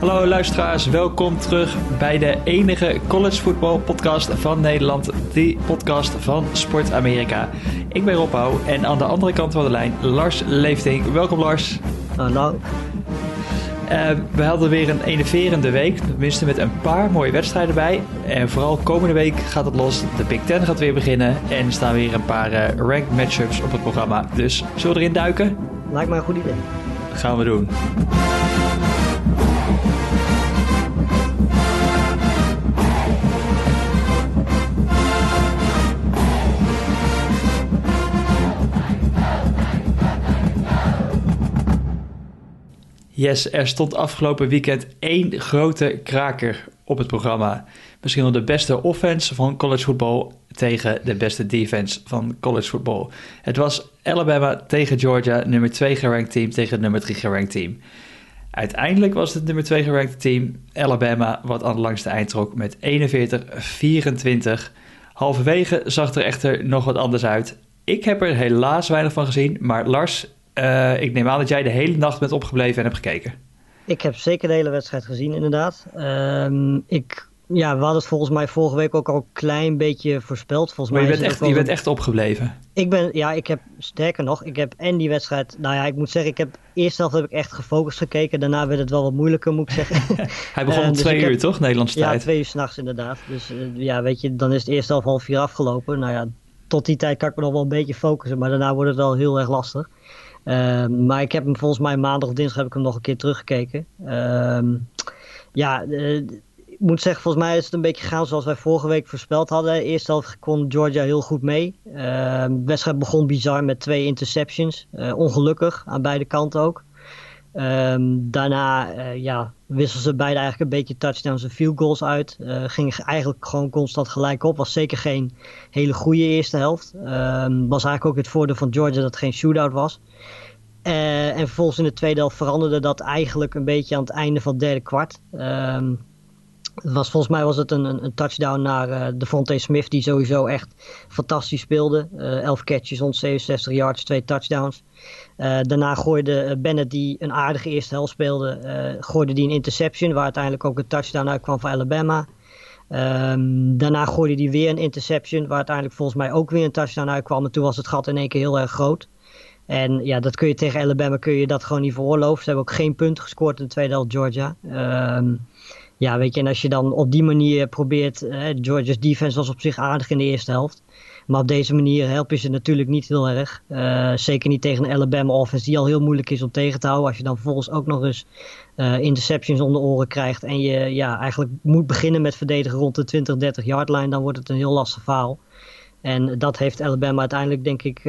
Hallo luisteraars, welkom terug bij de enige college football podcast van Nederland, die podcast van Sport Amerika. Ik ben Rob Houw en aan de andere kant van de lijn Lars Leefting. Welkom Lars. Hallo. Uh, we hadden weer een enerverende week, tenminste met een paar mooie wedstrijden bij. En vooral komende week gaat het los, de Big Ten gaat weer beginnen en er staan weer een paar uh, ranked matchups op het programma. Dus zullen we erin duiken? Lijkt mij een goed idee. Dat gaan we doen. Yes, er stond afgelopen weekend één grote kraker op het programma. Misschien wel de beste offense van college football tegen de beste defense van college football. Het was Alabama tegen Georgia, nummer 2 gerankt team tegen nummer 3 gerankt team. Uiteindelijk was het nummer 2 gerankte team Alabama wat aan de langste eind trok met 41-24. Halverwege zag er echter nog wat anders uit. Ik heb er helaas weinig van gezien, maar Lars, uh, ik neem aan dat jij de hele nacht bent opgebleven en hebt gekeken. Ik heb zeker de hele wedstrijd gezien, inderdaad. Uh, ik, ja, we hadden het volgens mij vorige week ook al een klein beetje voorspeld. Volgens maar mij je bent, echt, je bent echt opgebleven? Ik ben, ja, ik heb, sterker nog, ik heb en die wedstrijd, nou ja, ik moet zeggen, ik heb, eerst zelf heb ik echt gefocust gekeken. Daarna werd het wel wat moeilijker, moet ik zeggen. Hij begon uh, om dus twee uur, heb, toch, Nederlandse ja, tijd? Ja, twee uur s'nachts inderdaad. Dus uh, ja, weet je, dan is het eerst half half vier afgelopen. Nou ja, tot die tijd kan ik me nog wel een beetje focussen, maar daarna wordt het wel heel erg lastig. Uh, maar ik heb hem volgens mij maandag of dinsdag heb ik hem nog een keer teruggekeken. Uh, ja, uh, ik moet zeggen, volgens mij is het een beetje gegaan zoals wij vorige week voorspeld hadden. Eerst helft kon Georgia heel goed mee. de wedstrijd begon bizar met twee interceptions. Uh, ongelukkig, aan beide kanten ook. Um, daarna uh, ja, wisselden ze beide eigenlijk een beetje touchdowns en field goals uit. Uh, ging eigenlijk gewoon constant gelijk op. Was zeker geen hele goede eerste helft. Um, was eigenlijk ook het voordeel van Georgia dat het geen shootout was. Uh, en vervolgens in de tweede helft veranderde dat eigenlijk een beetje aan het einde van het derde kwart. Um, was, volgens mij was het een, een, touchdown naar uh, Devontae Smith, die sowieso echt fantastisch speelde. Uh, 11 catches, 167 yards, twee touchdowns. Uh, daarna gooide Bennett, die een aardige eerste helft speelde, gooide die een interception, waar uiteindelijk ook een touchdown uitkwam voor Alabama. Um, daarna gooide hij weer een interception, waar uiteindelijk volgens mij ook weer een touchdown uitkwam. En toen was het gat in één keer heel erg groot. En ja, dat kun je tegen Alabama kun je dat gewoon niet veroorloven. Ze hebben ook geen punten gescoord in de tweede helft Georgia. Um, ja, weet je, en als je dan op die manier probeert, eh, Georgia's defense was op zich aardig in de eerste helft. Maar op deze manier help je ze natuurlijk niet heel erg. Uh, zeker niet tegen een Alabama offense die al heel moeilijk is om tegen te houden. Als je dan vervolgens ook nog eens uh, interceptions om de oren krijgt. En je ja, eigenlijk moet beginnen met verdedigen rond de 20, 30 yard line. Dan wordt het een heel lastig verhaal. En dat heeft Alabama uiteindelijk denk ik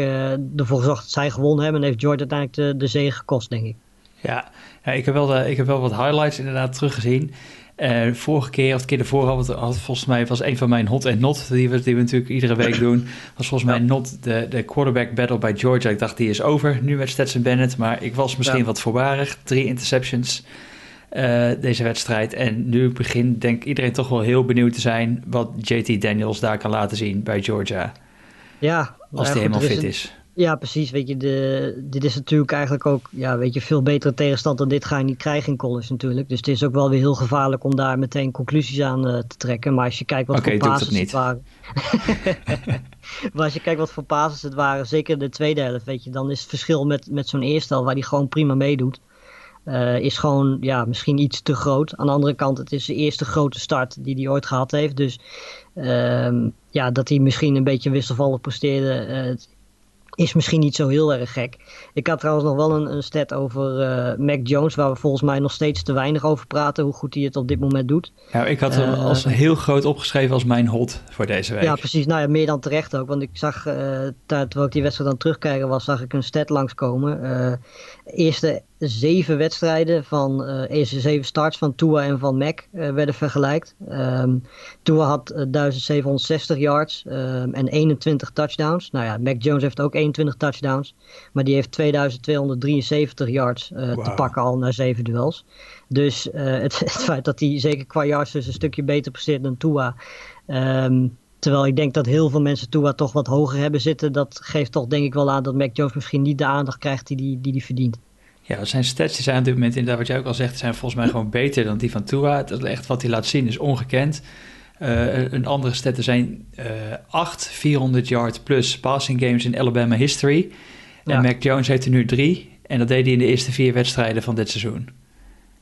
ervoor gezorgd dat zij gewonnen hebben. En heeft Georgia uiteindelijk de, de zege gekost denk ik. Ja, ja ik, heb wel de, ik heb wel wat highlights inderdaad teruggezien. Uh, vorige keer, of de keer ervoor had, had volgens mij was een van mijn hot en not, die we, die we natuurlijk iedere week doen, was volgens mij not de, de quarterback battle bij Georgia. Ik dacht, die is over nu met Stetson Bennett, maar ik was misschien ja. wat voorbarig. Drie interceptions uh, deze wedstrijd. En nu begint denk iedereen toch wel heel benieuwd te zijn wat JT Daniels daar kan laten zien bij Georgia. Ja, als hij helemaal fit is. Ja, precies. Weet je, de, dit is natuurlijk eigenlijk ook ja, weet je, veel betere tegenstand dan dit ga je niet krijgen in college natuurlijk. Dus het is ook wel weer heel gevaarlijk om daar meteen conclusies aan uh, te trekken. Maar als je kijkt wat okay, voor passes het, waren. maar als je kijkt wat voor passes het waren, zeker de tweede helft, weet je, dan is het verschil met, met zo'n eerste helft waar die gewoon prima meedoet. Uh, is gewoon ja, misschien iets te groot. Aan de andere kant, het is de eerste grote start die hij ooit gehad heeft. Dus uh, ja, dat hij misschien een beetje wisselvallig presteerde, uh, is misschien niet zo heel erg gek. Ik had trouwens nog wel een, een stat over uh, Mac Jones, waar we volgens mij nog steeds te weinig over praten, hoe goed hij het op dit moment doet. Ja, ik had hem uh, als heel groot opgeschreven als mijn hot voor deze week. Ja, precies. Nou ja, meer dan terecht ook. Want ik zag, uh, terwijl ik die wedstrijd aan terugkijken was, zag ik een stat langskomen. eerste zeven wedstrijden van uh, eerste zeven starts van Tua en van Mac uh, werden vergelijkt. Um, Tua had uh, 1760 yards um, en 21 touchdowns. Nou ja, Mac Jones heeft ook 21 touchdowns, maar die heeft 2273 yards wow. te pakken al na zeven duels. Dus het, het, feit dat hij zeker qua yards dus een stukje beter presteert dan Tua. Um, Terwijl ik denk dat heel veel mensen Tua toch wat hoger hebben zitten. Dat geeft toch denk ik wel aan dat Mac Jones misschien niet de aandacht krijgt die hij die, die verdient. Ja, zijn stats die zijn op dit moment inderdaad, wat jij ook al zegt, zijn volgens mij gewoon beter dan die van Tua. Dat echt wat hij laat zien is ongekend. Uh, een andere staten zijn uh, 8 400 yard plus passing games in Alabama history. En. Mac Jones heeft er nu drie. En dat deed hij in de eerste vier wedstrijden van dit seizoen.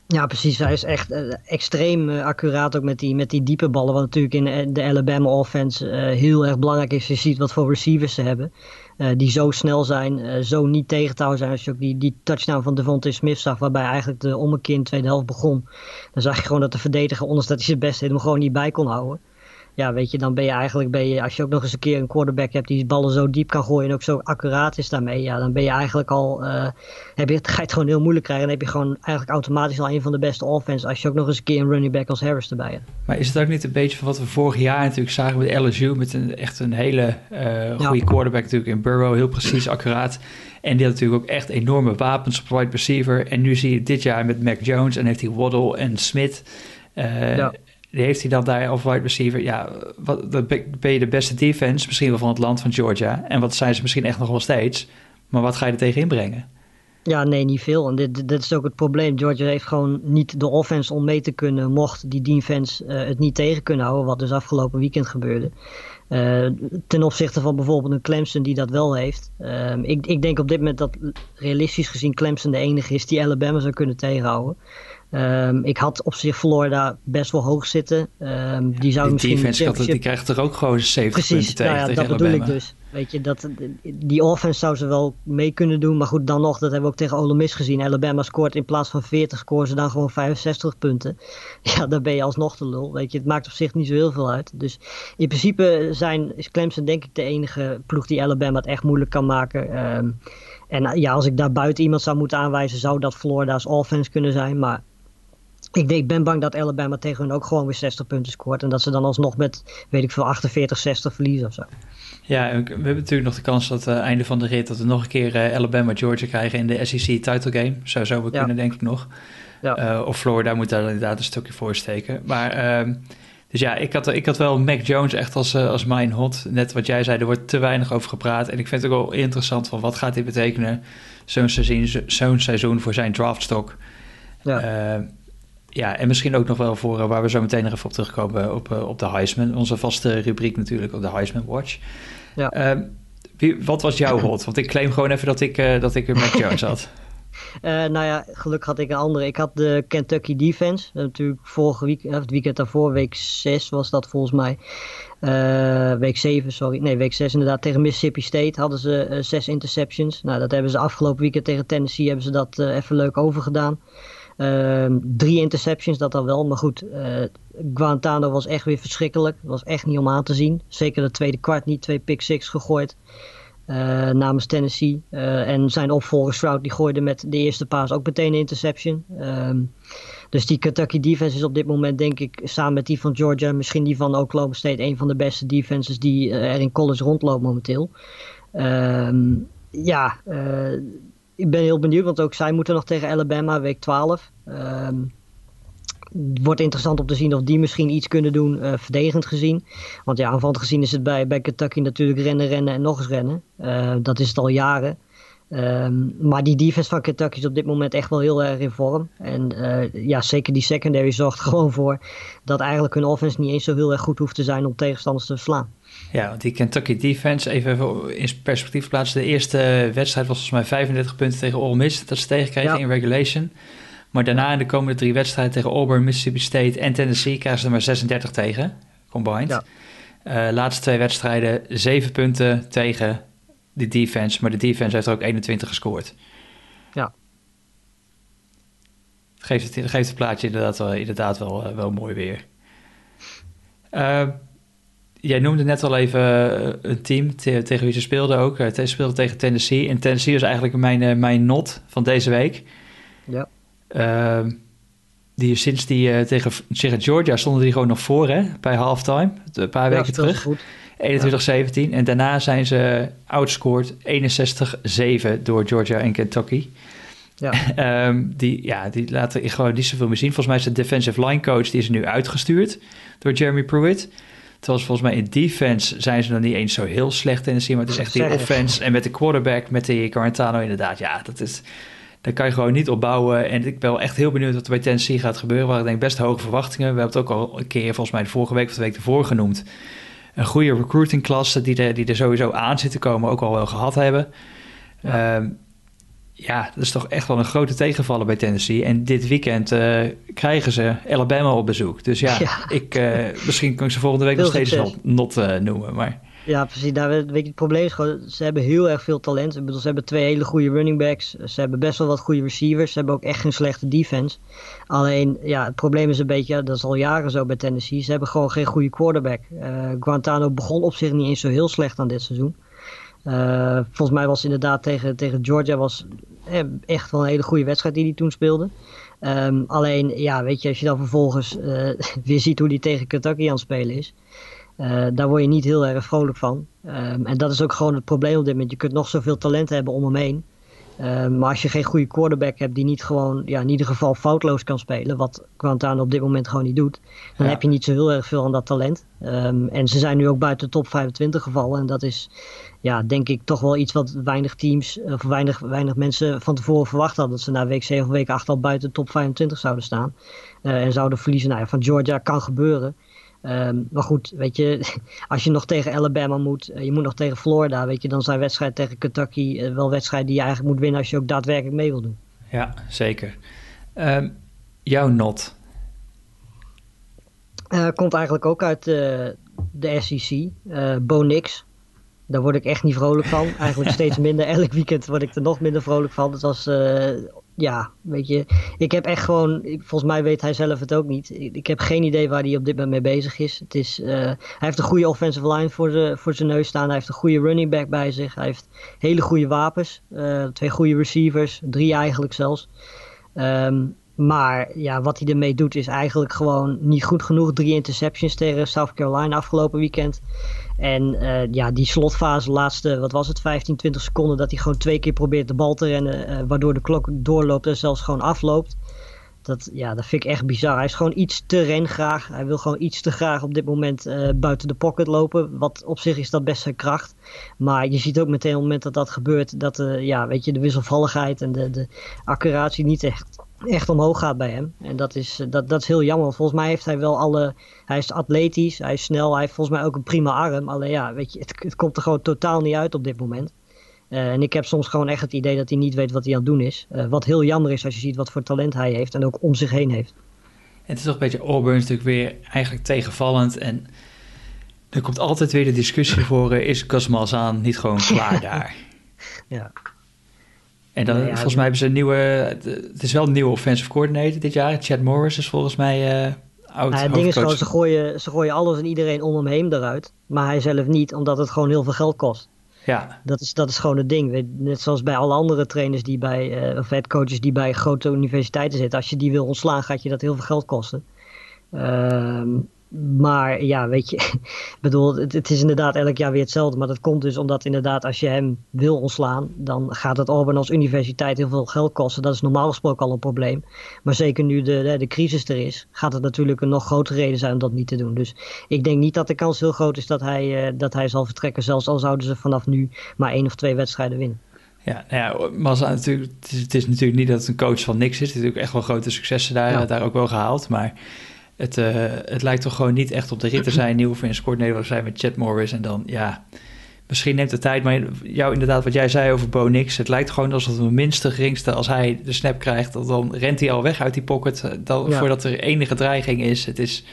Ja, precies. Hij is echt uh, extreem uh, accuraat ook met die, met die diepe ballen. Wat natuurlijk in de Alabama offense uh, heel erg belangrijk is. Je ziet wat voor receivers ze hebben. Die zo snel zijn, zo niet tegen te houden zijn. Als je ook die, die touchdown van Devontae Smith zag, waarbij eigenlijk de ommekeer in de tweede helft begon. Dan zag je gewoon dat de verdediger, ondanks dat hij zijn best deed, hem gewoon niet bij kon houden ja, weet je, dan ben je eigenlijk, ben je, als je ook nog eens een keer een quarterback hebt die ballen zo diep kan gooien en ook zo accuraat is daarmee, ja, dan ben je eigenlijk al, uh, heb je, ga je het gewoon heel moeilijk krijgen. En dan heb je gewoon eigenlijk automatisch al een van de beste offense als je ook nog eens een keer een running back als Harris erbij hebt. Maar is het ook niet een beetje van wat we vorig jaar natuurlijk zagen met LSU, met een, echt een hele uh, goede ja. quarterback natuurlijk in Burrow, heel precies, accuraat. En die had natuurlijk ook echt enorme wapens op wide receiver. En nu zie je dit jaar met Mac Jones en heeft hij Waddle en Smith. Uh, ja heeft hij dan daar als wide receiver? Ja, wat, ben je de beste defense misschien wel van het land van Georgia. En wat zijn ze misschien echt nog wel steeds. Maar wat ga je er tegen inbrengen? Ja, nee, niet veel. En dit, is ook het probleem. Georgia heeft gewoon niet de offense om mee te kunnen, mocht die defense uh, het niet tegen kunnen houden, wat dus afgelopen weekend gebeurde. Uh, ten opzichte van bijvoorbeeld een Clemson die dat wel heeft. Uh, ik, ik denk op dit moment dat realistisch gezien Clemson de enige is die Alabama zou kunnen tegenhouden. Um, ik had op zich Florida best wel hoog zitten. Um, die zou die misschien defense had, die krijgt er ook gewoon 70 Precies, punten tegen. Nou ja, tegen dat bedoel ik dus. Weet je, dat, die offense zou ze wel mee kunnen doen. Maar goed, dan nog, dat hebben we ook tegen Ole Miss gezien. Alabama scoort in plaats van 40, scoren ze dan gewoon 65 punten. Ja, dan ben je alsnog de lul. Weet je, het maakt op zich niet zo heel veel uit. Dus in principe zijn, is Clemson denk ik de enige ploeg die Alabama het echt moeilijk kan maken. Um, en ja, als ik daar buiten iemand zou moeten aanwijzen, zou dat Florida's offense kunnen zijn. Maar ik, denk, ben bang dat Alabama tegen hun ook gewoon weer 60 punten scoort. En dat ze dan alsnog met, weet ik veel, 48, 60 verliezen of zo. Ja, we hebben natuurlijk nog de kans dat uh, einde van de rit... dat we nog een keer uh, Alabama Georgia krijgen in de SEC title game. Zou zo we ja. kunnen, denk ik nog. Ja. Uh, of Florida moet daar inderdaad een stukje voor steken. Maar... Uh, dus ja, ik had, ik had wel Mac Jones echt als, als mijn hot. Net wat jij zei, er wordt te weinig over gepraat. En ik vind het ook wel interessant van wat gaat dit betekenen... zo'n seizoen, zo'n seizoen voor zijn draftstok. Ja ja, en misschien ook nog wel voor waar we zo meteen nog even op terugkomen op, op de Heisman. Onze vaste rubriek natuurlijk op de Heisman Watch. Ja. Uh, wie, wat was jouw hot? Want ik claim gewoon even dat ik, uh, dat ik met Jones had. Uh, nou ja, gelukkig had ik een andere. Ik had de Kentucky Defense. Natuurlijk vorige week, het weekend daarvoor, week 6 was dat volgens mij. Week 7, sorry. Nee, week 6 inderdaad. Tegen Mississippi State hadden ze uh, zes interceptions. Nou, dat hebben ze afgelopen weekend tegen Tennessee hebben ze dat even leuk overgedaan. Uh, drie interceptions, dat dan wel. Maar goed, uh, Guantano was echt weer verschrikkelijk. Was echt niet om aan te zien. Zeker de tweede kwart niet. Twee pick six gegooid. Uh, namens Tennessee. Uh, en zijn opvolger Stroud die gooide met de eerste paas ook meteen een interception. Um, dus die Kentucky defense is op dit moment denk ik samen met die van Georgia, misschien die van Oklahoma State, een van de beste defenses die er in college rondloopt momenteel. Um, ja, ik ben heel benieuwd, want ook zij moeten nog tegen Alabama, week 12. Um, het wordt interessant om te zien of die misschien iets kunnen doen, uh, verdedigend gezien. Want ja, aanvallend gezien is het bij, bij Kentucky natuurlijk rennen, rennen en nog eens rennen. Uh, dat is het al jaren. Um, maar die defense van Kentucky is op dit moment echt wel heel erg in vorm. En uh, ja, zeker die secondary zorgt gewoon voor dat eigenlijk hun offense niet eens zo heel erg goed hoeft te zijn om tegenstanders te verslaan. Ja, die Kentucky defense, even in perspectief plaatsen. De eerste wedstrijd was volgens mij 35 punten tegen Ole Miss. Dat ze tegenkregen ja. in regulation. Maar daarna in de komende drie wedstrijden tegen Auburn, Mississippi State en Tennessee krijgen ze er maar 36 tegen, combined. Ja. Uh, laatste twee wedstrijden, zeven punten tegen de defense. Maar de defense heeft er ook 21 gescoord. Ja. Het geeft het, geeft het plaatje inderdaad wel, inderdaad wel, wel mooi weer. Uh, Jij noemde net al even eh, een team te, tegen wie ze speelden ook. Ze eh, speelden tegen Tennessee. En Tennessee is eigenlijk mijn, uh, mijn not van deze week. Ja. Uh, die, sinds die uh, tegen, tegen Georgia stonden die gewoon nog voor hè, bij halftime. Een paar weken terug. 21-17. En daarna zijn ze outscored 61-7 door Georgia en Kentucky. Ja. um, die, ja, die laten gewoon niet zoveel meer zien. Volgens mij is de defensive line coach die is nu uitgestuurd door Jeremy Pruitt. Terwijl volgens mij in defense zijn ze nog niet eens zo heel slecht in de zien. Maar het is echt die offense. En met de quarterback, met die Quarantano inderdaad. Ja, dat is... Daar kan je gewoon niet op bouwen. En ik ben wel echt heel benieuwd wat er bij Tennessee gaat gebeuren. Waar ik denk best hoge verwachtingen. We hebben het ook al een keer, volgens mij de vorige week of de week ervoor genoemd. Een goede recruitingklasse die er, die er sowieso aan zit te komen, ook al wel gehad hebben. Ja. Ehm, ja, dat is toch echt wel een grote tegenvaller bij Tennessee. En dit weekend uh, krijgen ze Alabama op bezoek. Dus ja, Ik, uh, misschien kan ik ze volgende week nog steeds wel not uh, noemen. Maar... Ja, precies. Daar, weet je, het probleem is gewoon, ze hebben heel erg veel talent. Ik bedoel, ze hebben twee hele goede running backs. Ze hebben best wel wat goede receivers. Ze hebben ook echt geen slechte defense. Alleen, ja, het probleem is een beetje, dat is al jaren zo bij Tennessee. Ze hebben gewoon geen goede quarterback. Guantano begon op zich niet eens zo heel slecht aan dit seizoen. Uh, volgens mij was inderdaad tegen, tegen Georgia was eh, echt wel een hele goede wedstrijd die hij toen speelde. Um, alleen, ja, weet je, als je dan vervolgens uh, weer ziet hoe hij tegen Kentucky aan het spelen is. Daar word je niet heel erg vrolijk van. Um, en dat is ook gewoon het probleem op dit moment. Je kunt nog zoveel talent hebben om hem heen. Um, maar als je geen goede quarterback hebt die niet gewoon, ja, in ieder geval foutloos kan spelen, wat Quintana op dit moment gewoon niet doet, dan ja. heb je niet zo heel erg veel aan dat talent. Um, en ze zijn nu ook buiten de top 25 gevallen. En dat is, ja, denk ik toch wel iets wat weinig teams, of weinig, weinig mensen van tevoren verwacht hadden. Dat ze na week 7 of week 8 al buiten de top 25 zouden staan. Uh, en zouden verliezen. Nou ja, van Georgia kan gebeuren. Um, maar goed, weet je, als je nog tegen Alabama moet, uh, je moet nog tegen Florida, weet je, dan zijn wedstrijden tegen Kentucky uh, wel wedstrijden die je eigenlijk moet winnen als je ook daadwerkelijk mee wil doen. Ja, zeker. Um, jouw not? Uh, komt eigenlijk ook uit de SEC, Bo Nix. Daar word ik echt niet vrolijk van. Eigenlijk steeds minder. Elk weekend word ik er nog minder vrolijk van. Dat was ja, weet je, ik heb echt gewoon, volgens mij weet hij zelf het ook niet. Ik, heb geen idee waar hij op dit moment mee bezig is. Het is uh, hij heeft een goede offensive line voor, de, voor zijn neus staan. Hij heeft een goede running back bij zich. Hij heeft hele goede wapens. Uh, twee goede receivers, drie eigenlijk zelfs. Um, maar ja, wat hij ermee doet is eigenlijk gewoon niet goed genoeg. Drie interceptions tegen South Carolina afgelopen weekend. En uh, ja, die slotfase, laatste, wat was het, 15, 20 seconden, dat hij gewoon twee keer probeert de bal te rennen, uh, waardoor de klok doorloopt en zelfs gewoon afloopt. Dat, ja, dat vind ik echt bizar. Hij is gewoon iets te rengraag. Hij wil gewoon iets te graag op dit moment uh, buiten de pocket lopen. Wat op zich is dat best zijn kracht. Maar je ziet ook meteen op het moment dat dat gebeurt, dat ja, weet je, de wisselvalligheid en de, de accuratie niet echt echt omhoog gaat bij hem. En dat is, dat, dat is heel jammer. Volgens mij heeft hij wel alle. Hij is atletisch, hij is snel, hij heeft volgens mij ook een prima arm. Alleen ja, weet je, het, het komt er gewoon totaal niet uit op dit moment. Uh, en ik heb soms gewoon echt het idee dat hij niet weet wat hij aan het doen is. Uh, wat heel jammer is als je ziet wat voor talent hij heeft en ook om zich heen heeft. En het is toch een beetje Auburn natuurlijk weer eigenlijk tegenvallend. En er komt altijd weer de discussie voor: uh, is Cosmas aan niet gewoon klaar daar? ja. En dan, ja, volgens mij hebben ze een nieuwe, het is wel een nieuwe offensive coordinator dit jaar. Chad Morris is volgens mij uh, oud nou, Het ding is gewoon, ze gooien, ze gooien alles en iedereen om hem heen eruit. Maar hij zelf niet, omdat het gewoon heel veel geld kost. Ja. Dat is, dat is gewoon het ding. Net zoals bij alle andere trainers die bij, uh, of headcoaches die bij grote universiteiten zitten. Als je die wil ontslaan, gaat je dat heel veel geld kosten. Uh, maar ja, weet je, bedoel, het, het, is inderdaad elk jaar weer hetzelfde. Maar dat komt dus omdat inderdaad als je hem wil ontslaan, dan gaat het Auburn als universiteit heel veel geld kosten. Dat is normaal gesproken al een probleem. Maar zeker nu de, de, de crisis er is, gaat het natuurlijk een nog grotere reden zijn om dat niet te doen. Dus ik denk niet dat de kans heel groot is dat hij, uh, dat hij zal vertrekken. Zelfs al zouden ze vanaf nu maar één of twee wedstrijden winnen. Ja, nou ja, Massa natuurlijk, het is, het is, natuurlijk niet dat het een coach van niks is. Het is natuurlijk echt wel grote successen daar, ja. daar ook wel gehaald. Maar het, uh, het lijkt toch gewoon niet echt op de rit te zijn. Nieuwe offensive coordinator zijn met Chad Morris. En dan, ja, misschien neemt het tijd. Maar jou inderdaad, wat jij zei over Bo Nix. Het lijkt gewoon alsof het minste geringste, als hij de snap krijgt, dan rent hij al weg uit die pocket. eh, Dan, ja. Voordat er enige dreiging is. Het is...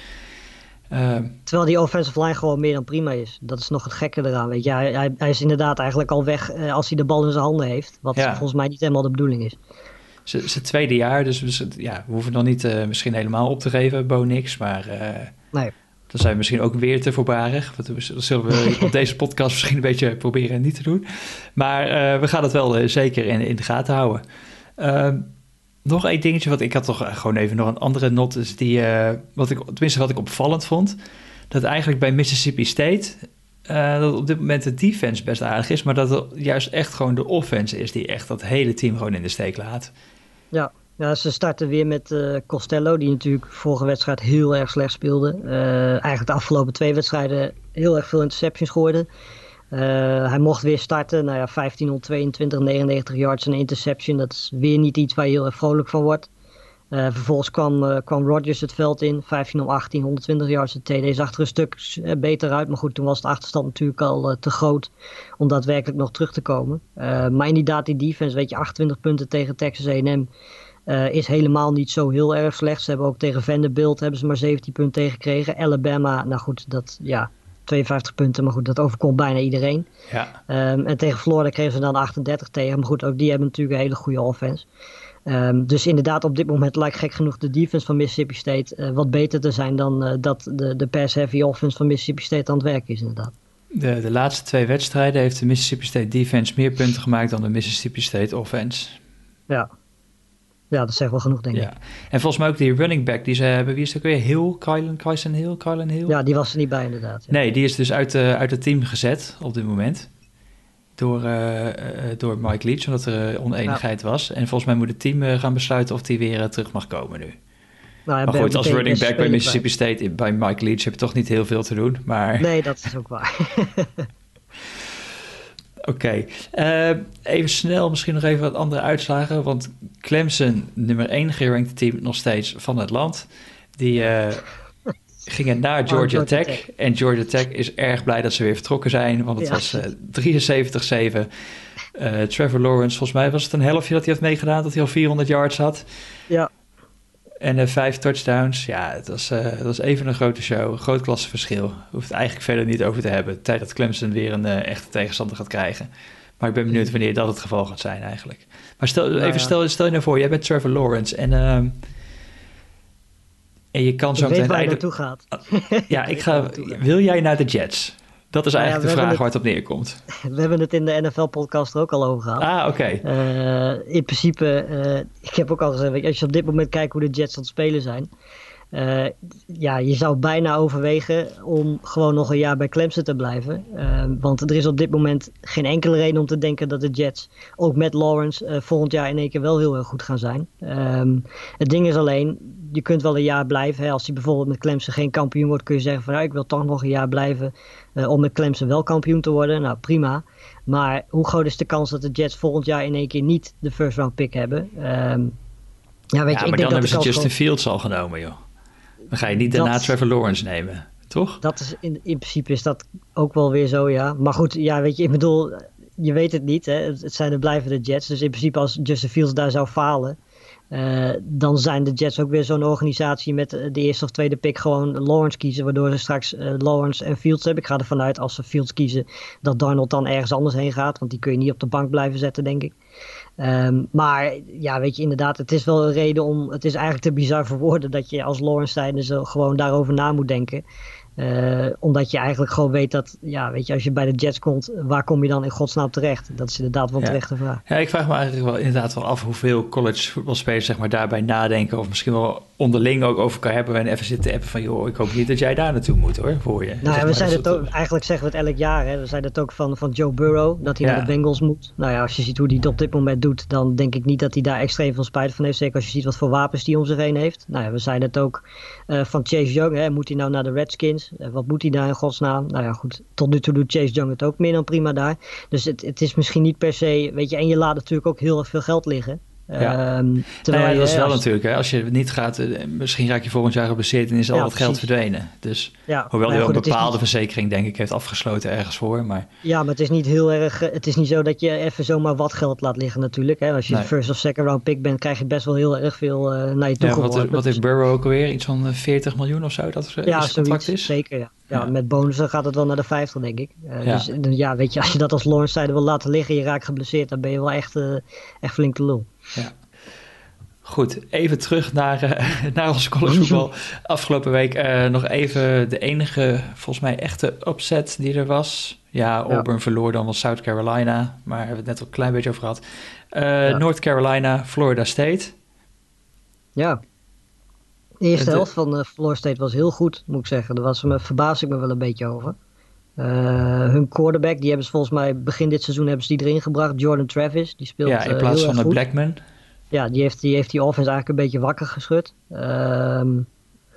Uh, Terwijl die offensive line gewoon meer dan prima is. Dat is nog het gekke eraan. Weet je. Hij, hij, hij is inderdaad eigenlijk al weg uh, als hij de bal in zijn handen heeft. Wat ja. volgens mij niet helemaal de bedoeling is zijn tweede jaar, dus, dus ja, we hoeven nog niet uh, misschien helemaal op te geven, Bo niks, maar uh, nee. dan zijn we misschien ook weer te voorbarig. Dat zullen we op deze podcast misschien een beetje proberen niet te doen. Maar uh, we gaan het wel zeker in, in de gaten houden. Ehm, nog één dingetje, wat ik had toch gewoon even nog een andere not, is die, wat ik, tenminste wat ik opvallend vond, dat eigenlijk bij Mississippi State uh, dat op dit moment de defense best aardig is, maar dat het juist echt gewoon de offense is die echt dat hele team gewoon in de steek laat. Ja, ja ze starten weer met uh, Costello, die natuurlijk vorige wedstrijd heel erg slecht speelde. Uh, eigenlijk de afgelopen twee wedstrijden heel erg veel interceptions gooide. hij mocht weer starten. Nou ja, 1522, 99 yards en interception. Dat is weer niet iets waar je heel erg vrolijk van wordt. Uh, vervolgens kwam, uh, kwam Rodgers het veld in. 15 om 18, 120 yards. De TD zag er een stuk beter uit. Maar goed, toen was de achterstand natuurlijk al uh, te groot om daadwerkelijk nog terug te komen. maar inderdaad, die defense, weet je, 28 punten tegen Texas A&M is helemaal niet zo heel erg slecht. Ze hebben ook tegen Vanderbilt hebben ze maar 17 punten tegengekregen. Alabama, nou goed, dat ja, 52 punten. Maar goed, dat overkomt bijna iedereen. Ja. Um, en tegen Florida kregen ze dan 38 tegen. Maar goed, ook die hebben natuurlijk een hele goede offense. Um, dus inderdaad, op dit moment lijkt gek genoeg de defense van Mississippi State uh, wat beter te zijn dan uh, dat de, de pass-heavy offense van Mississippi State aan het werk is, inderdaad. De, de laatste twee wedstrijden heeft de Mississippi State defense meer punten gemaakt dan de Mississippi State offense. Ja, ja dat zegt wel genoeg, denk ja. ik. En volgens mij ook die running back die ze hebben, wie is ook weer? Hill, Kylan, Kyson Hill, Kylan Hill? Ja, die was er niet bij, inderdaad. Ja. Nee, die is dus uit, uh, uit het team gezet op dit moment door, uh, door Mike Leach, omdat er oneenigheid was. En volgens mij moet het team gaan besluiten of hij weer terug mag komen nu. Nou, maar goed, als running back bij Mississippi State, bij Mike Leach heb je toch niet heel veel te doen. Maar... Nee, dat is ook waar. Oké, okay. uh, even snel misschien nog even wat andere uitslagen. Want Clemson, nummer 1 gerankte team nog steeds van het land. Die uh, gingen naar Georgia, Tech. Tech. En Georgia Tech is erg blij dat ze weer vertrokken zijn, want het was uh, 73-7. Uh, Trevor Lawrence, volgens mij was het een helftje dat hij had meegedaan, dat hij al 400 yards had. Ja. En uh, vijf touchdowns. Ja, het was, uh, het was even een grote show. Groot klassenverschil. Hoeft het eigenlijk verder niet over te hebben. Tijd dat Clemson weer een echte tegenstander gaat krijgen. Maar ik ben benieuwd wanneer dat het geval gaat zijn eigenlijk. Maar stel, nou, even stel, stel je nou voor, jij bent Trevor Lawrence en ehm, en je kan zo meteen... waar je naartoe gaat. Ja, ik ga... Wil jij naar de Jets? Dat is nou eigenlijk de vraag waar het op neerkomt. We hebben het in de NFL-podcast er ook al over gehad. Ah, oké. Uh, in principe, uh, ik heb ook al gezegd, als je op dit moment kijkt hoe de Jets aan het spelen zijn... Uh, ja, je zou bijna overwegen om gewoon nog een jaar bij Clemson te blijven. Uh, want er is op dit moment geen enkele reden om te denken dat de Jets, ook met Lawrence, uh, volgend jaar in één keer wel heel erg goed gaan zijn. Um, het ding is alleen, je kunt wel een jaar blijven. Hè. Als hij bijvoorbeeld met Clemson geen kampioen wordt, kun je zeggen van nou, ik wil toch nog een jaar blijven om met Clemson wel kampioen te worden. Nou, prima. Maar hoe groot is de kans dat de Jets volgend jaar in één keer niet de first round pick hebben? Um, ja, weet je, ik maar denk dan dat hebben ze Justin. Fields al genomen, joh. Dan ga je niet daarna Trevor Lawrence nemen, toch? Dat is in, in principe is dat ook wel weer zo, ja. Maar goed, ja, weet je, ik bedoel, je weet het niet. Hè? Het, zijn de blijvende Jets. Dus in principe als Justin Fields daar zou falen, uh, dan zijn de Jets ook weer zo'n organisatie met de eerste of tweede pick gewoon Lawrence kiezen, waardoor ze straks uh, Lawrence en Fields hebben. Ik ga ervan uit als ze Fields kiezen dat Darnold dan ergens anders heen gaat, want die kun je niet op de bank blijven zetten, denk ik. Um, maar ja, weet je, inderdaad, het is wel een reden om. Het is eigenlijk te bizar voor woorden dat je als Lawrence zijnde gewoon daarover na moet denken. Uh, omdat je eigenlijk gewoon weet dat, ja, weet je, als je bij de Jets komt, waar kom je dan in godsnaam terecht? Dat is inderdaad wel een terechte vraag. Ja, ik vraag me eigenlijk wel inderdaad wel af hoeveel college voetbalspelers zeg maar, daarbij nadenken. Of misschien wel onderling ook over kan hebben. En even zitten appen van, joh, ik hoop niet dat jij daar naartoe moet hoor, voor je. Nou, we zijn het ook, eigenlijk zeggen we het elk jaar. Hè. We zeiden het ook van, van Joe Burrow, dat hij naar de Bengals moet. Nou ja, als je ziet hoe hij het op dit moment doet, dan denk ik niet dat hij daar extreem veel spijt van heeft. Zeker als je ziet wat voor wapens hij om zich heen heeft. Nou ja, we zeiden het ook uh, van Chase Young. Hè. Moet hij nou naar de Redskins? Uh, wat moet hij daar in godsnaam? Nou ja, goed, tot nu toe doet Chase Young het ook meer dan prima daar. Dus het, het is misschien niet per se, weet je, en je laat natuurlijk ook heel erg veel geld liggen. Ja. Um, terwijl nou ja, dat is wel natuurlijk. Hè, als je niet gaat, eh, misschien raak je volgend jaar geblesseerd en is al ja, het geld verdwenen. Dus ja, hoewel hij ook een bepaalde niet... verzekering, denk ik, heeft afgesloten ergens voor. Maar... Ja, maar het is niet heel erg. Eh, het is niet zo dat je even zomaar wat geld laat liggen, natuurlijk. Hè. Als je nee. first of second round pick bent, krijg je best wel heel erg veel uh, naar je toe. Ja, wat, is, wat heeft Burrow ook alweer? Iets van 40 miljoen of zo? Dat ja, is contract is? Zeker, ja. Ja, met bonussen gaat het wel naar de 50, denk ik. Uh, ja. Dus ja, weet je, als je dat als Lawrence zijde wil laten liggen, je raakt geblesseerd, dan ben je wel echt, uh, echt flink te lul. Ja. Goed, even terug naar, uh, naar ons collegevoetbal. Afgelopen week uh, nog even de enige, volgens mij, echte upset die er was. Ja, Auburn ja. verloor dan wel South Carolina, maar hebben we het net al een klein beetje over gehad. Uh, ja. North Carolina, Florida State. Ja, de eerste helft van Florida State was heel goed, moet ik zeggen. Daar was me, verbaas ik me wel een beetje over. Hun quarterback, die hebben ze volgens mij begin dit seizoen hebben ze die erin gebracht. Jordan Travis, die speelt Ja, in plaats van de Blackman ja, die heeft die, heeft die offense eigenlijk een beetje wakker geschud. Um,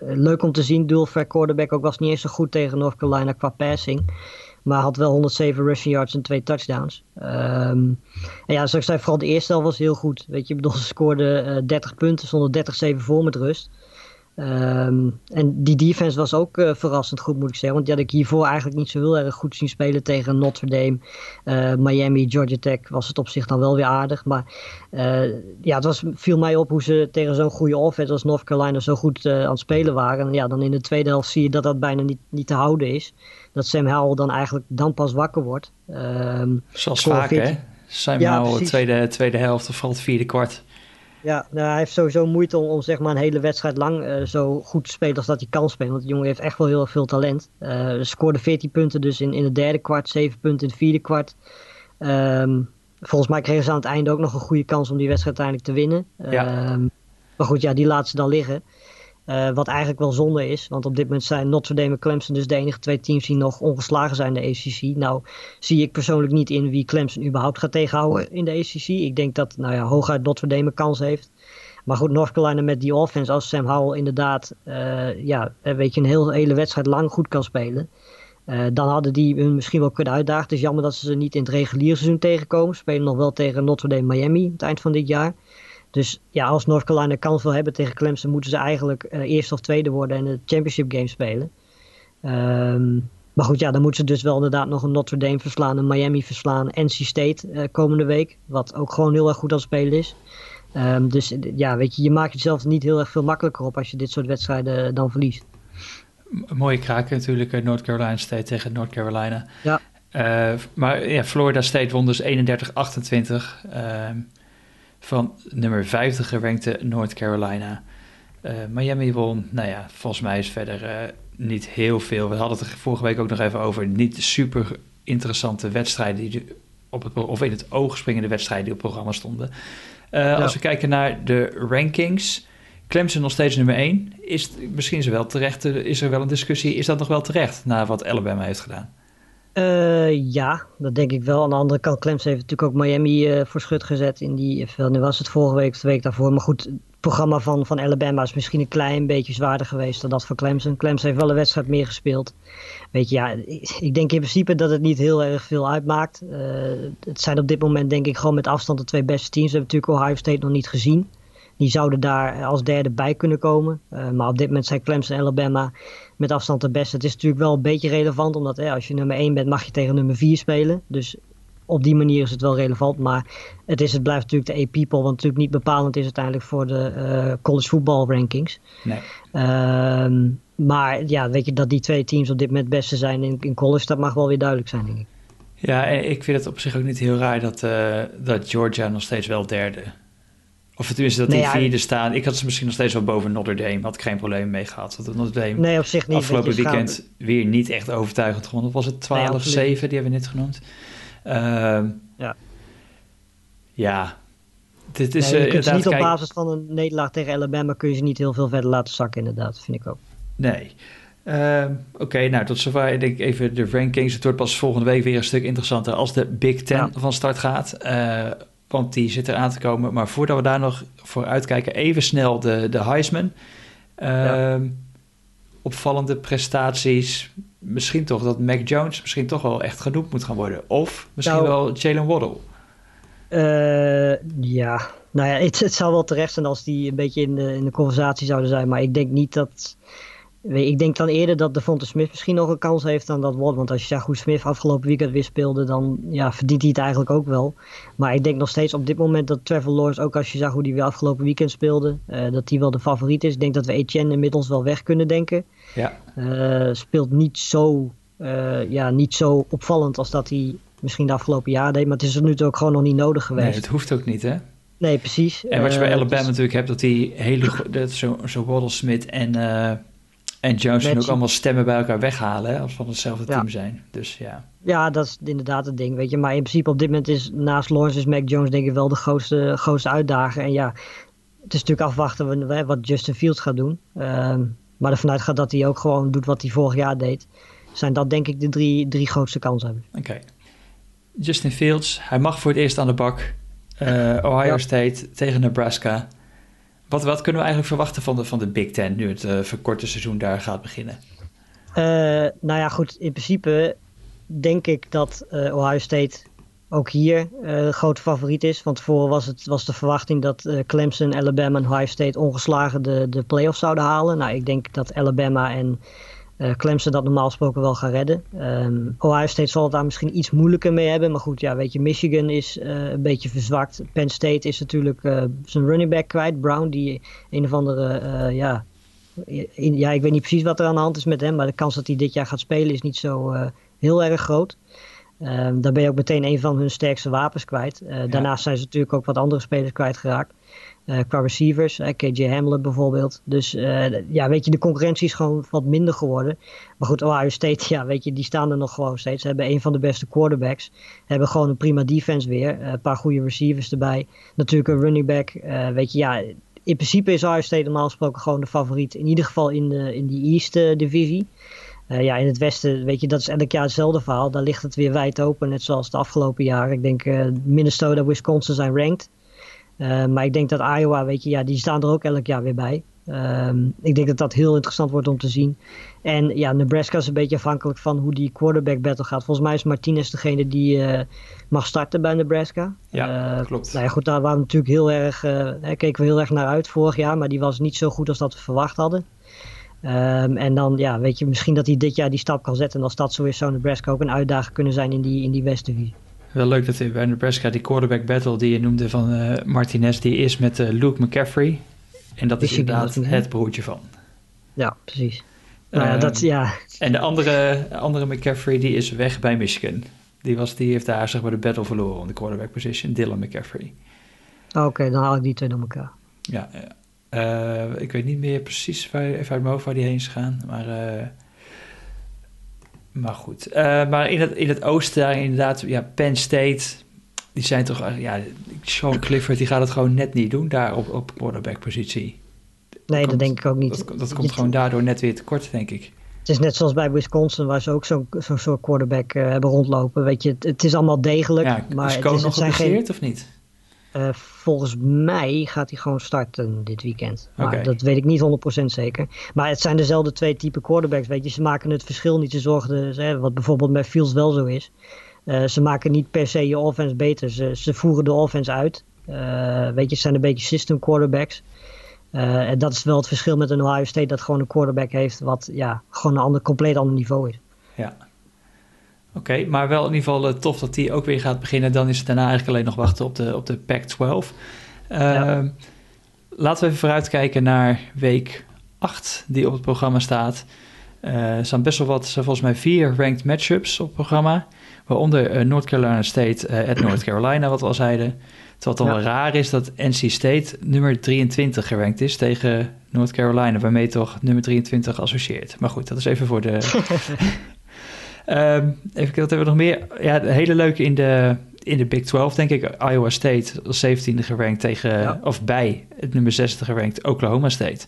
leuk om te zien, dual quarterback ook was niet eens zo goed tegen North Carolina qua passing. Maar had wel 107 rushing yards en twee touchdowns. Um, en ja, zoals ik zei, vooral de eerste helft was heel goed. Weet je, bedoel, ze scoorden uh, 30 punten, stonden 30-7 voor met rust. Um, en die defense was ook uh, verrassend goed, moet ik zeggen. Want die had ik hiervoor eigenlijk niet zo heel erg goed zien spelen tegen Notre Dame, uh, Miami, Georgia Tech. Was het op zich dan wel weer aardig. Maar uh, ja, het was, viel mij op hoe ze tegen zo'n goede offense als North Carolina zo goed aan het spelen waren. En ja, dan in de tweede helft zie je dat dat bijna niet, niet te houden is. Dat Sam Howell dan eigenlijk dan pas wakker wordt. Um, Zoals vaak, 14... hè? Sam ja, Howell, tweede, tweede helft of vooral het vierde kwart. Ja, nou, hij heeft sowieso moeite om, om zeg maar een hele wedstrijd lang uh, zo goed te spelen als dat hij kan spelen. Want de jongen heeft echt wel heel erg veel talent. Uh, scoorde 14 punten dus in, in het derde kwart, 7 punten in het vierde kwart. Um, volgens mij kregen ze aan het einde ook nog een goede kans om die wedstrijd uiteindelijk te winnen. Ja. Um, maar goed, ja, die laten ze dan liggen. Uh, wat eigenlijk wel zonde is, want op dit moment zijn Notre Dame en Clemson dus de enige twee teams die nog ongeslagen zijn in de ACC. Nou zie ik persoonlijk niet in wie Clemson überhaupt gaat tegenhouden in de ACC. Ik denk dat nou ja, hooguit Notre Dame kans heeft. Maar goed, North Carolina met die offense, als Sam Howell inderdaad uh, ja, weet je, een heel, hele wedstrijd lang goed kan spelen. Dan hadden die hun misschien wel kunnen uitdagen. Het is jammer dat ze ze niet in het reguliere seizoen tegenkomen. Ze spelen nog wel tegen Notre Dame Miami het eind van dit jaar. Dus ja, als North Carolina kans wil hebben tegen Clemson, moeten ze eigenlijk uh, eerste of tweede worden en de championship game spelen. Um, maar goed, ja, dan moeten ze dus wel inderdaad nog een Notre Dame verslaan, een Miami verslaan, NC State uh, komende week. Wat ook gewoon heel erg goed aan het spelen is. Um, dus ja, weet je, je maakt jezelf niet heel erg veel makkelijker op als je dit soort wedstrijden dan verliest. Mooie kraken natuurlijk, North Carolina State tegen North Carolina. Ja. Uh, maar ja, Florida State won dus 31-28. Uh, van nummer 50 gerankte North Carolina. Uh, Miami won, nou ja, volgens mij is verder uh, niet heel veel. We hadden het er vorige week ook nog even over. Niet super interessante wedstrijden die op het, of in het oog springende wedstrijden die op het programma stonden. Uh, ja. Als we kijken naar de rankings, Clemson nog steeds nummer 1. Is misschien is er wel terecht, is er wel een discussie, is dat nog wel terecht na wat Alabama heeft gedaan? Uh, ja, dat denk ik wel. Aan de andere kant, Clemson heeft natuurlijk ook Miami uh, voor schut gezet. In die, nu was het vorige week of de week daarvoor. Maar goed, het programma van, van Alabama is misschien een klein beetje zwaarder geweest dan dat van Clemson. Clemson heeft wel een wedstrijd meer gespeeld. Weet je, ja, ik denk in principe dat het niet heel erg veel uitmaakt. Het zijn op dit moment denk ik gewoon met afstand de twee beste teams. We hebben natuurlijk Ohio State nog niet gezien. Die zouden daar als derde bij kunnen komen. Uh, maar op dit moment zijn Clemson en Alabama met afstand de beste. Het is natuurlijk wel een beetje relevant, omdat hè, als je nummer 1 bent, mag je tegen nummer 4 spelen. Dus op die manier is het wel relevant. Maar het, is, het blijft natuurlijk de A-People, wat natuurlijk niet bepalend is uiteindelijk voor de uh, college voetbal rankings. Nee. Uh, maar ja, weet je dat die twee teams op dit moment het beste zijn in, in college, dat mag wel weer duidelijk zijn, denk ik. Ja, ik vind het op zich ook niet heel raar dat, uh, dat Georgia nog steeds wel derde of tenminste dat die vierde ja, staan. Ik had ze misschien nog steeds wel boven Notre Dame. Had ik geen probleem mee gehad. Dat Notre Dame nee, op zich niet. afgelopen weekend weer niet echt overtuigend gewonnen. Was het 12-7? Nee, die hebben we net genoemd. Uh, ja. Ja. Dit is, nee, je uh, ze niet op kijk... basis van een nederlaag tegen Alabama... kun je ze niet heel veel verder laten zakken inderdaad. vind ik ook. Nee. Uh, Oké, okay, nou tot zover denk ik even de rankings. Het wordt pas volgende week weer een stuk interessanter... als de Big Ten ja. van start gaat... Want die zit eraan te komen. Maar voordat we daar nog voor uitkijken, even snel de, de Heisman. Uh, ja. Opvallende prestaties. Misschien toch dat Mac Jones misschien toch wel echt genoemd moet gaan worden. Of misschien nou, wel Jalen Waddle. Uh, ja, nou ja, het, het, zou wel terecht zijn als die een beetje in de, in de conversatie zouden zijn. Maar ik denk niet dat ik denk dan eerder dat Devonta Smith misschien nog een kans heeft dan dat Watt. Want als je zegt hoe Smith afgelopen weekend weer speelde, dan ja, verdient hij het eigenlijk ook wel. Maar ik denk nog steeds op dit moment dat Trevor Lawrence, ook als je zag hoe hij weer afgelopen weekend speelde, uh, dat hij wel de favoriet is. Ik denk dat we Etienne inmiddels wel weg kunnen denken. Ja. Uh, speelt niet zo, uh, ja, niet zo opvallend als dat hij misschien de afgelopen jaar deed. Maar het is er nu ook gewoon nog niet nodig geweest. Nee, het hoeft ook niet hè? Nee, precies. En wat je bij Alabama dus... natuurlijk hebt, dat die hele, dat zo, zo Waddle Smith en... En Jones ook allemaal stemmen bij elkaar weghalen, hè, als van hetzelfde ja. team zijn. Dus ja. Ja, dat is inderdaad het ding, weet je. Maar in principe op dit moment is naast Lawrence is Mac Jones denk ik wel de grootste, grootste uitdager. En ja, het is natuurlijk afwachten wat Justin Fields gaat doen. Uh, maar ervan uitgaat dat hij ook gewoon doet wat hij vorig jaar deed. Zijn dat denk ik de drie, drie grootste kansen. Oké. Okay. Justin Fields, hij mag voor het eerst aan de bak. Uh, Ohio ja. State tegen Nebraska. Wat, wat kunnen we eigenlijk verwachten van de, van de Big Ten nu het uh, verkorte seizoen daar gaat beginnen? Uh, nou ja, goed, in principe denk ik dat Ohio State ook hier uh, grote favoriet is. Want tevoren was, het, was de verwachting dat Clemson, Alabama en Ohio State ongeslagen de, de playoffs zouden halen. Nou, ik denk dat Alabama en uh, Clemson dat normaal gesproken wel gaan redden. Um, Ohio State zal het daar misschien iets moeilijker mee hebben. Maar goed, ja, weet je, Michigan is een beetje verzwakt. Penn State is natuurlijk zijn running back kwijt. Brown, die een of andere, ja, in, ja, ik weet niet precies wat er aan de hand is met hem. Maar de kans dat hij dit jaar gaat spelen is niet zo heel erg groot. Um, dan ben je ook meteen een van hun sterkste wapens kwijt. Daarnaast zijn ze natuurlijk ook wat andere spelers kwijtgeraakt. Uh, qua receivers, uh, KJ Hamler bijvoorbeeld. Dus uh, ja, weet je, de concurrentie is gewoon wat minder geworden. Maar goed, Ohio State, ja, weet je, die staan er nog gewoon steeds. Ze hebben een van de beste quarterbacks. Hebben gewoon een prima defense weer. Een paar goede receivers erbij. Natuurlijk een running back. weet je, ja, in principe is Ohio State normaal gesproken gewoon de favoriet. In ieder geval in, de, in die East divisie. Uh, ja, in het westen, weet je, dat is elk jaar hetzelfde verhaal. Daar ligt het weer wijd open, net zoals de afgelopen jaren. Ik denk uh, Minnesota, Wisconsin zijn ranked. Uh, maar ik denk dat Iowa, weet je, ja, die staan er ook elk jaar weer bij. Ehm, ik denk dat dat heel interessant wordt om te zien. En ja, Nebraska is een beetje afhankelijk van hoe die quarterback battle gaat. Volgens mij is Martinez degene die mag starten bij Nebraska. Ja, klopt. Nou ja, goed, daar waren we natuurlijk heel erg, keken we heel erg naar uit vorig jaar. Maar die was niet zo goed als dat we verwacht hadden. Um, en dan, ja, weet je, misschien dat hij dit jaar die stap kan zetten. En als dat zo is, zou Nebraska ook een uitdaging kunnen zijn in die, in die West-divisie. Wel leuk dat bij Nebraska die quarterback battle die je noemde van uh, Martinez, die is met uh, Luke McCaffrey. En dat is inderdaad het broertje van. Ja, precies. Nou ja, dat, ja. En de andere, andere McCaffrey die is weg bij Michigan. Die, was, die heeft daar zeg maar de battle verloren om de quarterback position, Dylan McCaffrey. Oké, dan haal ik die twee door elkaar. Ja, ja. Uh, ik weet niet meer precies waar, even uit mijn hoofd waar die heen is gaan. Maar, maar goed. Uh, maar in het, in het oosten daar inderdaad, ja, Penn State, die zijn toch, ja, Sean Clifford, die gaat het gewoon net niet doen daar op, op quarterback positie. Nee, dat, denk ik ook niet. Dat, dat komt gewoon daardoor net weer tekort, denk ik. Het is net zoals bij Wisconsin, waar ze ook zo'n zo soort quarterback hebben rondlopen. Weet je, het, het, is allemaal degelijk. Ja, maar is is, nog geblesseerd of niet? Uh, volgens mij gaat hij gewoon starten dit weekend. Maar okay. dat weet ik niet 100% zeker. Maar het zijn dezelfde twee type quarterbacks. Weet je, ze maken het verschil niet. Ze zorgen, hè, wat bijvoorbeeld met Fields wel zo is. Uh, ze maken niet per se je offense beter. Ze, ze voeren de offense uit. Uh, weet je, het zijn een beetje system quarterbacks. en dat is wel het verschil met een Ohio State dat gewoon een quarterback heeft wat ja, gewoon een ander, compleet ander niveau is. Ja. Oké, maar wel in ieder geval uh, tof dat die ook weer gaat beginnen. Dan is het daarna eigenlijk alleen nog wachten op de, op de Pac-12. Uh, ja. Laten we even vooruitkijken naar week 8 die op het programma staat. Uh, er staan best wel wat, volgens mij vier ranked matchups op het programma. Waaronder uh, North Carolina State at North Carolina, wat we al zeiden. Terwijl het dan ja. wel raar is dat NC State nummer 23 gerankt is tegen North Carolina, waarmee toch nummer 23 associeert. Maar goed, dat is even voor de, Um, even wat hebben we nog meer? Ja, hele leuke in de, in de Big 12, denk ik. Iowa State als 17e gerankt tegen, ja. of bij het nummer 60 gerankt Oklahoma State.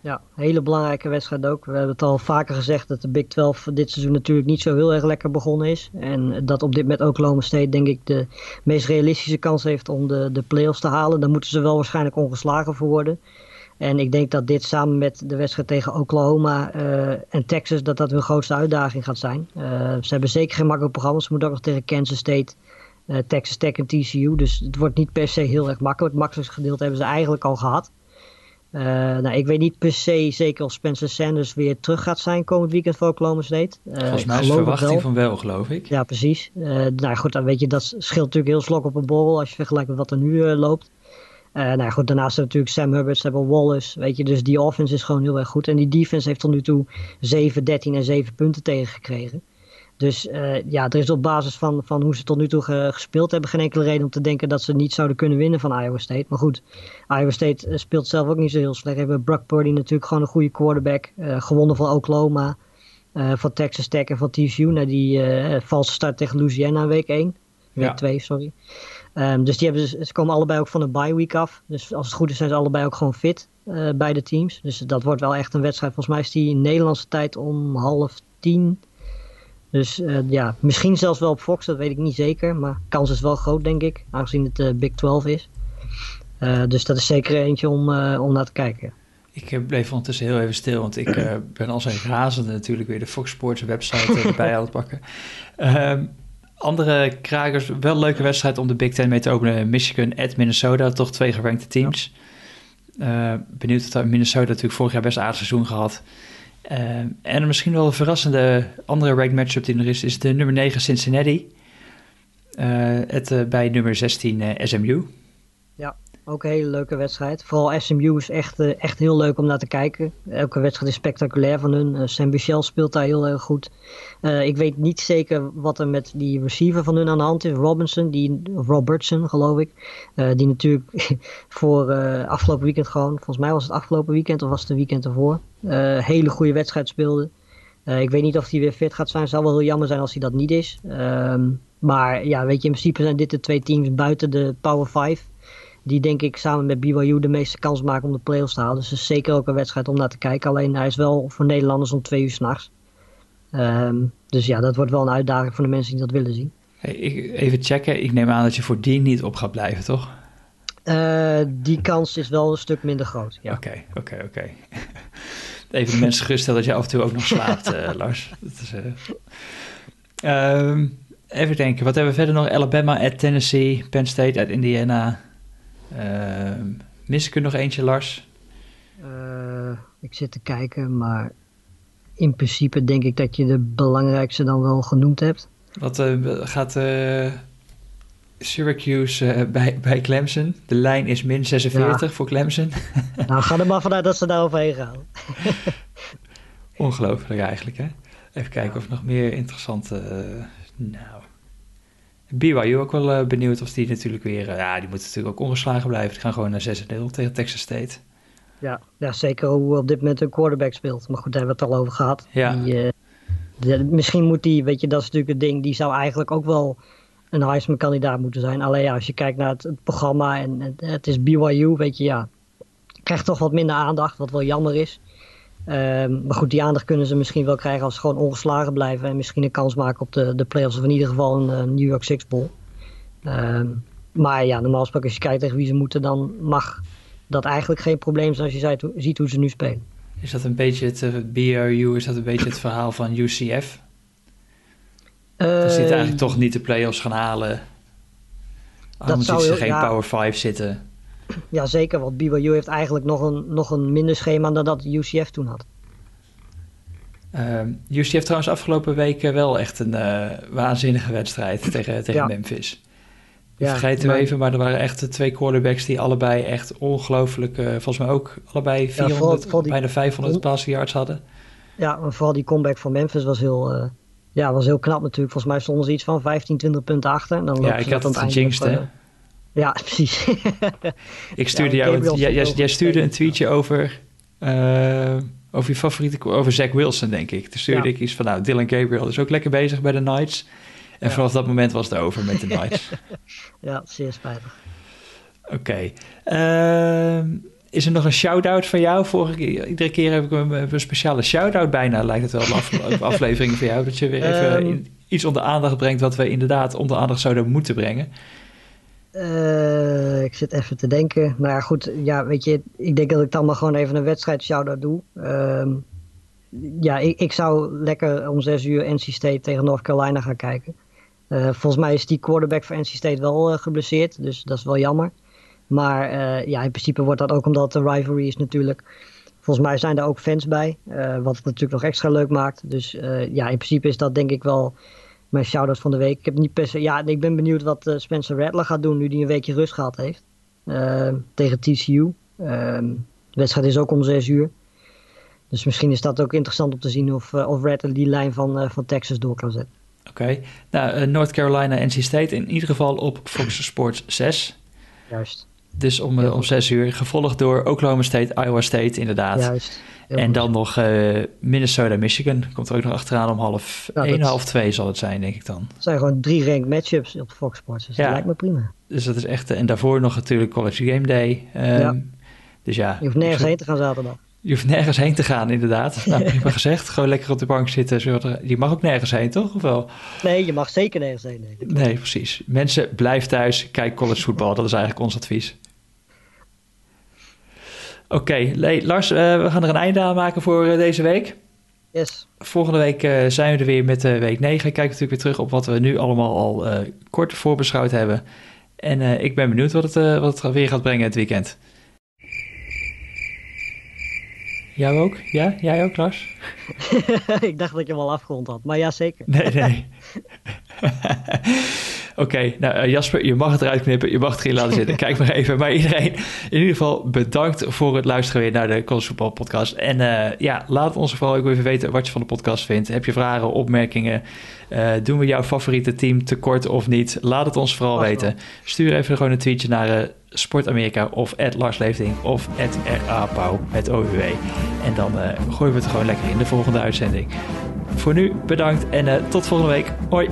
Ja, hele belangrijke wedstrijd ook. We hebben het al vaker gezegd dat de Big 12 dit seizoen natuurlijk niet zo heel erg lekker begonnen is. En dat op dit met Oklahoma State denk ik de meest realistische kans heeft om de, de playoffs te halen. Daar moeten ze wel waarschijnlijk ongeslagen voor worden. En ik denk dat dit samen met de wedstrijd tegen Oklahoma uh, en Texas, dat dat hun grootste uitdaging gaat zijn. Uh, ze hebben zeker geen makkelijk programma. Ze moeten ook nog tegen Kansas State, uh, Texas Tech en TCU. Dus het wordt niet per se heel erg makkelijk. Het makkelijkste gedeelte hebben ze eigenlijk al gehad. nou, ik weet niet per se zeker of Spencer Sanders weer terug gaat zijn komend weekend voor Oklahoma State. Volgens mij is de verwachting van wel, geloof ik. Ja, precies. nou goed, dan weet je, dat scheelt natuurlijk heel slok op een borrel als je vergelijkt met wat er nu loopt. Uh, nou goed, daarnaast hebben natuurlijk Sam Hubbard, ze hebben Wallace, weet je, dus die offense is gewoon heel erg goed. En die defense heeft tot nu toe 7, 13 en 7 punten tegengekregen. Dus uh, ja, er is op basis van, van hoe ze tot nu toe ge, gespeeld hebben geen enkele reden om te denken dat ze niet zouden kunnen winnen van Iowa State. Maar goed, Iowa State uh, speelt zelf ook niet zo heel slecht. Hebben Brock Purdy natuurlijk gewoon een goede quarterback. gewonnen van Oklahoma, van Texas Tech en van TCU. Na die valse start tegen Louisiana in week 1. Week 2, sorry. Um, dus die hebben, ze komen allebei ook van een bye week af. Dus als het goed is zijn ze allebei ook gewoon fit, uh, beide teams. Dus dat wordt wel echt een wedstrijd. Volgens mij is die in Nederlandse tijd om half tien. Dus uh, ja, misschien zelfs wel op Fox, dat weet ik niet zeker. Maar kans is wel groot, denk ik, aangezien het uh, Big 12 is. dus dat is zeker eentje om, om naar te kijken. Ik bleef ondertussen heel even stil, want ik ben als een razende natuurlijk weer de Fox Sports website erbij aan het pakken. Um, andere krakers, wel een leuke wedstrijd om de Big Ten mee te openen. Michigan at Minnesota, toch twee gerankte teams. Uh, benieuwd dat Minnesota natuurlijk vorig jaar best aardig seizoen gehad. Uh, en misschien wel een verrassende andere ranked matchup die er is, is de nummer 9 Cincinnati. Uh, het bij nummer 16 SMU. Ja, ook een hele leuke wedstrijd. Vooral SMU is echt, uh, echt heel leuk om naar te kijken. Elke wedstrijd is spectaculair van hun. Uh, Sam Michel speelt daar heel erg goed. Uh, ik weet niet zeker wat er met die receiver van hun aan de hand is. Robinson, die, Robertson geloof ik. die natuurlijk voor afgelopen weekend gewoon, volgens mij was het afgelopen weekend of was het de weekend ervoor. hele goede wedstrijd speelde. ik weet niet of hij weer fit gaat zijn. Het zou wel heel jammer zijn als hij dat niet is. Ehm, maar ja, weet je, in principe zijn dit de twee teams buiten de Power 5 die denk ik samen met BYU de meeste kans maken om de play-offs te halen. Dus het is zeker ook een wedstrijd om naar te kijken. Alleen hij is wel voor Nederlanders om twee uur s'nachts. Um, dus ja, dat wordt wel een uitdaging voor de mensen die dat willen zien. Hey, ik, even checken. Ik neem aan dat je voor die niet op gaat blijven, toch? Uh, die kans is wel een stuk minder groot. Oké, oké, oké. Even de mensen geruststellen dat je af en toe ook nog slaapt, uh, Lars. Dat is, uh... um, even denken, wat hebben we verder nog? Alabama at Tennessee, Penn State at Indiana, mis ik er nog eentje, Lars? Uh, ik zit te kijken, maar in principe denk ik dat je de belangrijkste dan wel genoemd hebt. Wat uh, gaat Syracuse bij, bij Clemson? De lijn is min 46 ja. voor Clemson. nou, ga er maar vanuit dat ze daar overheen gaan. Ongelooflijk eigenlijk, hè? Even kijken of nog meer interessante... nou, BYU ook wel uh, benieuwd of die natuurlijk weer... Uh, ja, die moeten natuurlijk ook ongeslagen blijven. Die gaan gewoon naar 6-0 tegen Texas State. Ja, ja, zeker hoe op dit moment een quarterback speelt. Maar goed, daar hebben we het al over gehad. Ja. Die, uh, de, misschien moet die, weet je, dat is natuurlijk het ding. Die zou eigenlijk ook wel een Heisman-kandidaat moeten zijn. Alleen ja, als je kijkt naar het, het programma en het, het, is BYU, weet je, ja... Krijgt toch wat minder aandacht, wat wel jammer is. Um, maar goed, die aandacht kunnen ze misschien wel krijgen als ze gewoon ongeslagen blijven. En misschien een kans maken op de, de playoffs of in ieder geval een uh, New York Six Bowl. Um, maar ja, normaal gesproken als je kijkt tegen wie ze moeten, dan mag dat eigenlijk geen probleem zijn als je ziet hoe ze nu spelen. Is dat een beetje het uh, BRU, is dat een beetje het verhaal van UCF? Uh, dat ze eigenlijk toch niet de playoffs gaan halen. Dan zou ze geen ja, Power 5 zitten. Ja, zeker. Want BYU heeft eigenlijk nog een, nog een minder schema dan dat UCF toen had. Uh, UCF trouwens afgelopen week wel echt een uh, waanzinnige wedstrijd tegen, tegen ja. Memphis. Ja, vergeten we even, maar er waren echt twee quarterbacks die allebei echt ongelooflijk, uh, volgens mij ook allebei 400, ja, vooral, vooral die, bijna 500 passing yards hadden. Ja, maar vooral die comeback van Memphis was heel, uh, ja, was heel knap natuurlijk. Volgens mij stonden ze iets van 15, 20 punten achter. En dan ja, ik had het gejinxed, hè? Ja, precies. ik stuurde ja, jou, jij, jij, jij, stuurde een tweetje over, uh, over je favoriete, over Zach Wilson, denk ik. Toen stuurde ja. ik iets van, nou, Dylan Gabriel is ook lekker bezig bij de Knights. En ja. vanaf dat moment was het over met de Knights. ja, zeer spijtig. Oké. Okay. Uh, is er nog een shout-out van jou? Vorige keer, iedere keer heb ik een, een speciale shout-out bijna, lijkt het wel, de af, afleveringen van jou. Dat je weer even um, in, iets onder aandacht brengt wat we inderdaad onder aandacht zouden moeten brengen. Uh, ik zit even te denken. Maar ja, goed, ja, weet je, ik denk dat ik dan maar gewoon even een wedstrijd shout-out doe. Uh, ja, ik, ik, zou lekker om zes uur NC State tegen North Carolina gaan kijken. Uh, volgens mij is die quarterback voor NC State wel geblesseerd, dus dat is wel jammer. Maar ja, in principe wordt dat ook omdat het een rivalry is natuurlijk. Volgens mij zijn er ook fans bij, wat het natuurlijk nog extra leuk maakt. Dus ja, in principe is dat denk ik wel mijn shout-out van de week. Ik heb niet per se, ja, ik ben benieuwd wat uh, Spencer Rattler gaat doen nu hij een weekje rust gehad heeft. Uh, tegen TCU. Uh, de wedstrijd is ook om 6 uur. Dus misschien is dat ook interessant om te zien of, uh, of Rattler die lijn van, van Texas door kan zetten. Oké, okay. nou, North Carolina, NC State in ieder geval op Fox Sports 6. Juist. Dus om, om 6 uur, gevolgd door Oklahoma State, Iowa State inderdaad. Juist. En dan nog uh, Minnesota, Michigan. Komt er ook nog achteraan om half nou, 1, half 2 zal het zijn, denk ik dan. Het zijn gewoon drie ranked matchups op Fox Sports. Dus ja. dat lijkt me prima. Dus dat is echt... En daarvoor nog natuurlijk College Game Day. Um, ja. Dus ja. Je hoeft nergens heen te gaan zaterdag. Je hoeft nergens heen te gaan, inderdaad. Nou, prima gezegd. Gewoon lekker op de bank zitten. Je mag ook nergens heen, toch? Of wel? Nee, je mag zeker nergens heen. Nee, nee precies. Mensen, blijf thuis. Kijk college voetbal. Dat is eigenlijk ons advies. Oké, Lars, we gaan er een einde aan maken voor deze week. Yes. Volgende week zijn we er weer met week 9. Kijk natuurlijk weer terug op wat we nu allemaal al kort voorbeschouwd hebben. En ik ben benieuwd wat het, wat het weer gaat brengen het weekend. Jou ook? Ja? Jij ook, Lars? ik dacht dat ik hem al afgerond had, maar ja, zeker. Nee, nee. Oké, nou eh, Jasper, je mag het eruit knippen, je mag het erin laten zitten. Kijk maar even. Maar iedereen, in ieder geval bedankt voor het luisteren weer naar de College Football Podcast. En uh, ja, laat ons vooral ook even weten wat je van de podcast vindt. Heb je vragen, opmerkingen? Uh, doen we jouw favoriete team tekort of niet? Laat het ons vooral weten. Stuur even gewoon een tweetje naar Sport Amerika of Lars Leefding of RAPauw met OUW. En dan gooien we het gewoon lekker in de volgende uitzending. Voor nu bedankt en tot volgende week. Hoi!